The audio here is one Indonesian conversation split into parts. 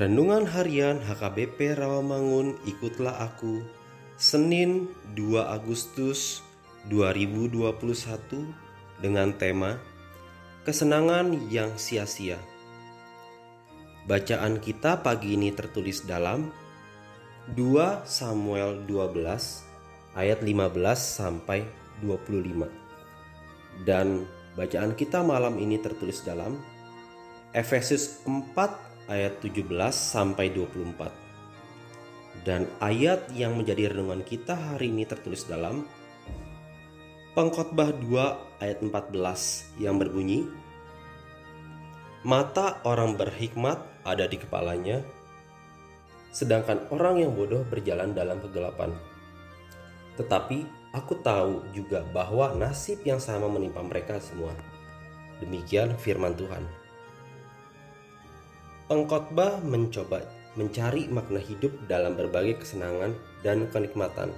Renungan Harian HKBP Rawamangun Ikutlah Aku. Senin 2 Agustus 2021 dengan tema Kesenangan yang sia-sia. Bacaan kita pagi ini tertulis dalam 2 Samuel 12 ayat 15 sampai 25 dan bacaan kita malam ini tertulis dalam Efesus 4 ayat 17 sampai 24. Dan ayat yang menjadi renungan kita hari ini tertulis dalam Pengkhotbah 2 ayat 14 yang berbunyi Mata orang berhikmat ada di kepalanya sedangkan orang yang bodoh berjalan dalam kegelapan. Tetapi aku tahu juga bahwa nasib yang sama menimpa mereka semua. Demikian firman Tuhan. Pengkhotbah mencoba mencari makna hidup dalam berbagai kesenangan dan kenikmatan.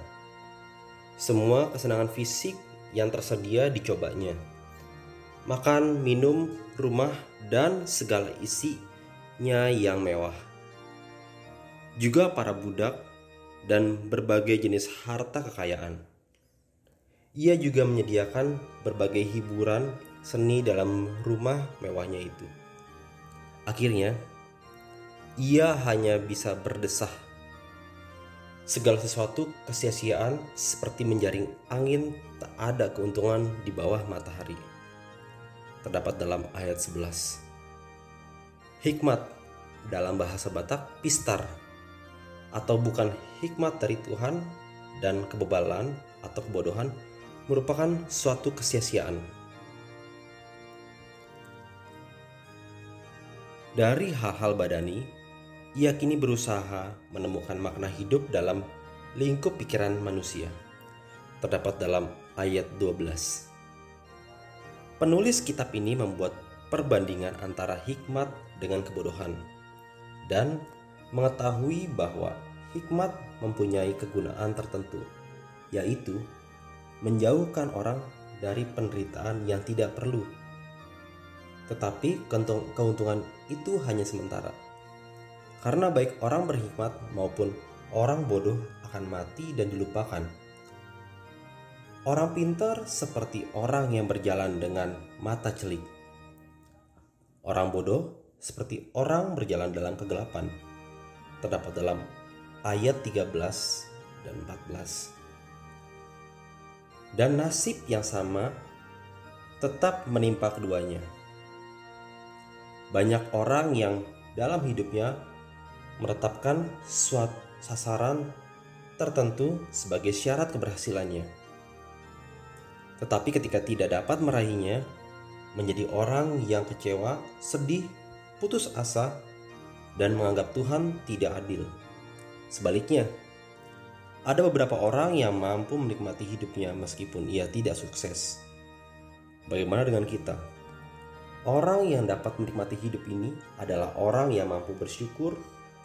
Semua kesenangan fisik yang tersedia dicobanya. Makan, minum, rumah, dan segala isinya yang mewah. Juga para budak dan berbagai jenis harta kekayaan. Ia juga menyediakan berbagai hiburan seni dalam rumah mewahnya itu. Akhirnya, ia hanya bisa berdesah. Segala sesuatu kesia-siaan seperti menjaring angin tak ada keuntungan di bawah matahari. Terdapat dalam ayat 11. Hikmat dalam bahasa Batak pistar atau bukan hikmat dari Tuhan dan kebebalan atau kebodohan merupakan suatu kesia-siaan. Dari hal-hal badani, ia kini berusaha menemukan makna hidup dalam lingkup pikiran manusia. Terdapat dalam ayat 12. Penulis kitab ini membuat perbandingan antara hikmat dengan kebodohan dan mengetahui bahwa hikmat mempunyai kegunaan tertentu, yaitu menjauhkan orang dari penderitaan yang tidak perlu. Tetapi keuntungan itu hanya sementara karena baik orang berhikmat maupun orang bodoh akan mati dan dilupakan. Orang pintar seperti orang yang berjalan dengan mata celik. Orang bodoh seperti orang berjalan dalam kegelapan. Terdapat dalam ayat 13 dan 14. Dan nasib yang sama tetap menimpa keduanya. Banyak orang yang dalam hidupnya menetapkan suatu sasaran tertentu sebagai syarat keberhasilannya. Tetapi ketika tidak dapat meraihnya, menjadi orang yang kecewa, sedih, putus asa, dan menganggap Tuhan tidak adil. Sebaliknya, ada beberapa orang yang mampu menikmati hidupnya meskipun ia tidak sukses. Bagaimana dengan kita? Orang yang dapat menikmati hidup ini adalah orang yang mampu bersyukur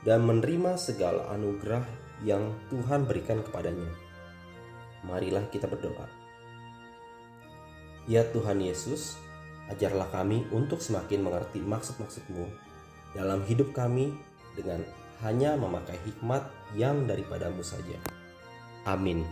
dan menerima segala anugerah yang Tuhan berikan kepadanya. Marilah kita berdoa. Ya Tuhan Yesus, ajarlah kami untuk semakin mengerti maksud-maksud-Mu dalam hidup kami dengan hanya memakai hikmat yang daripadamu saja. Amin.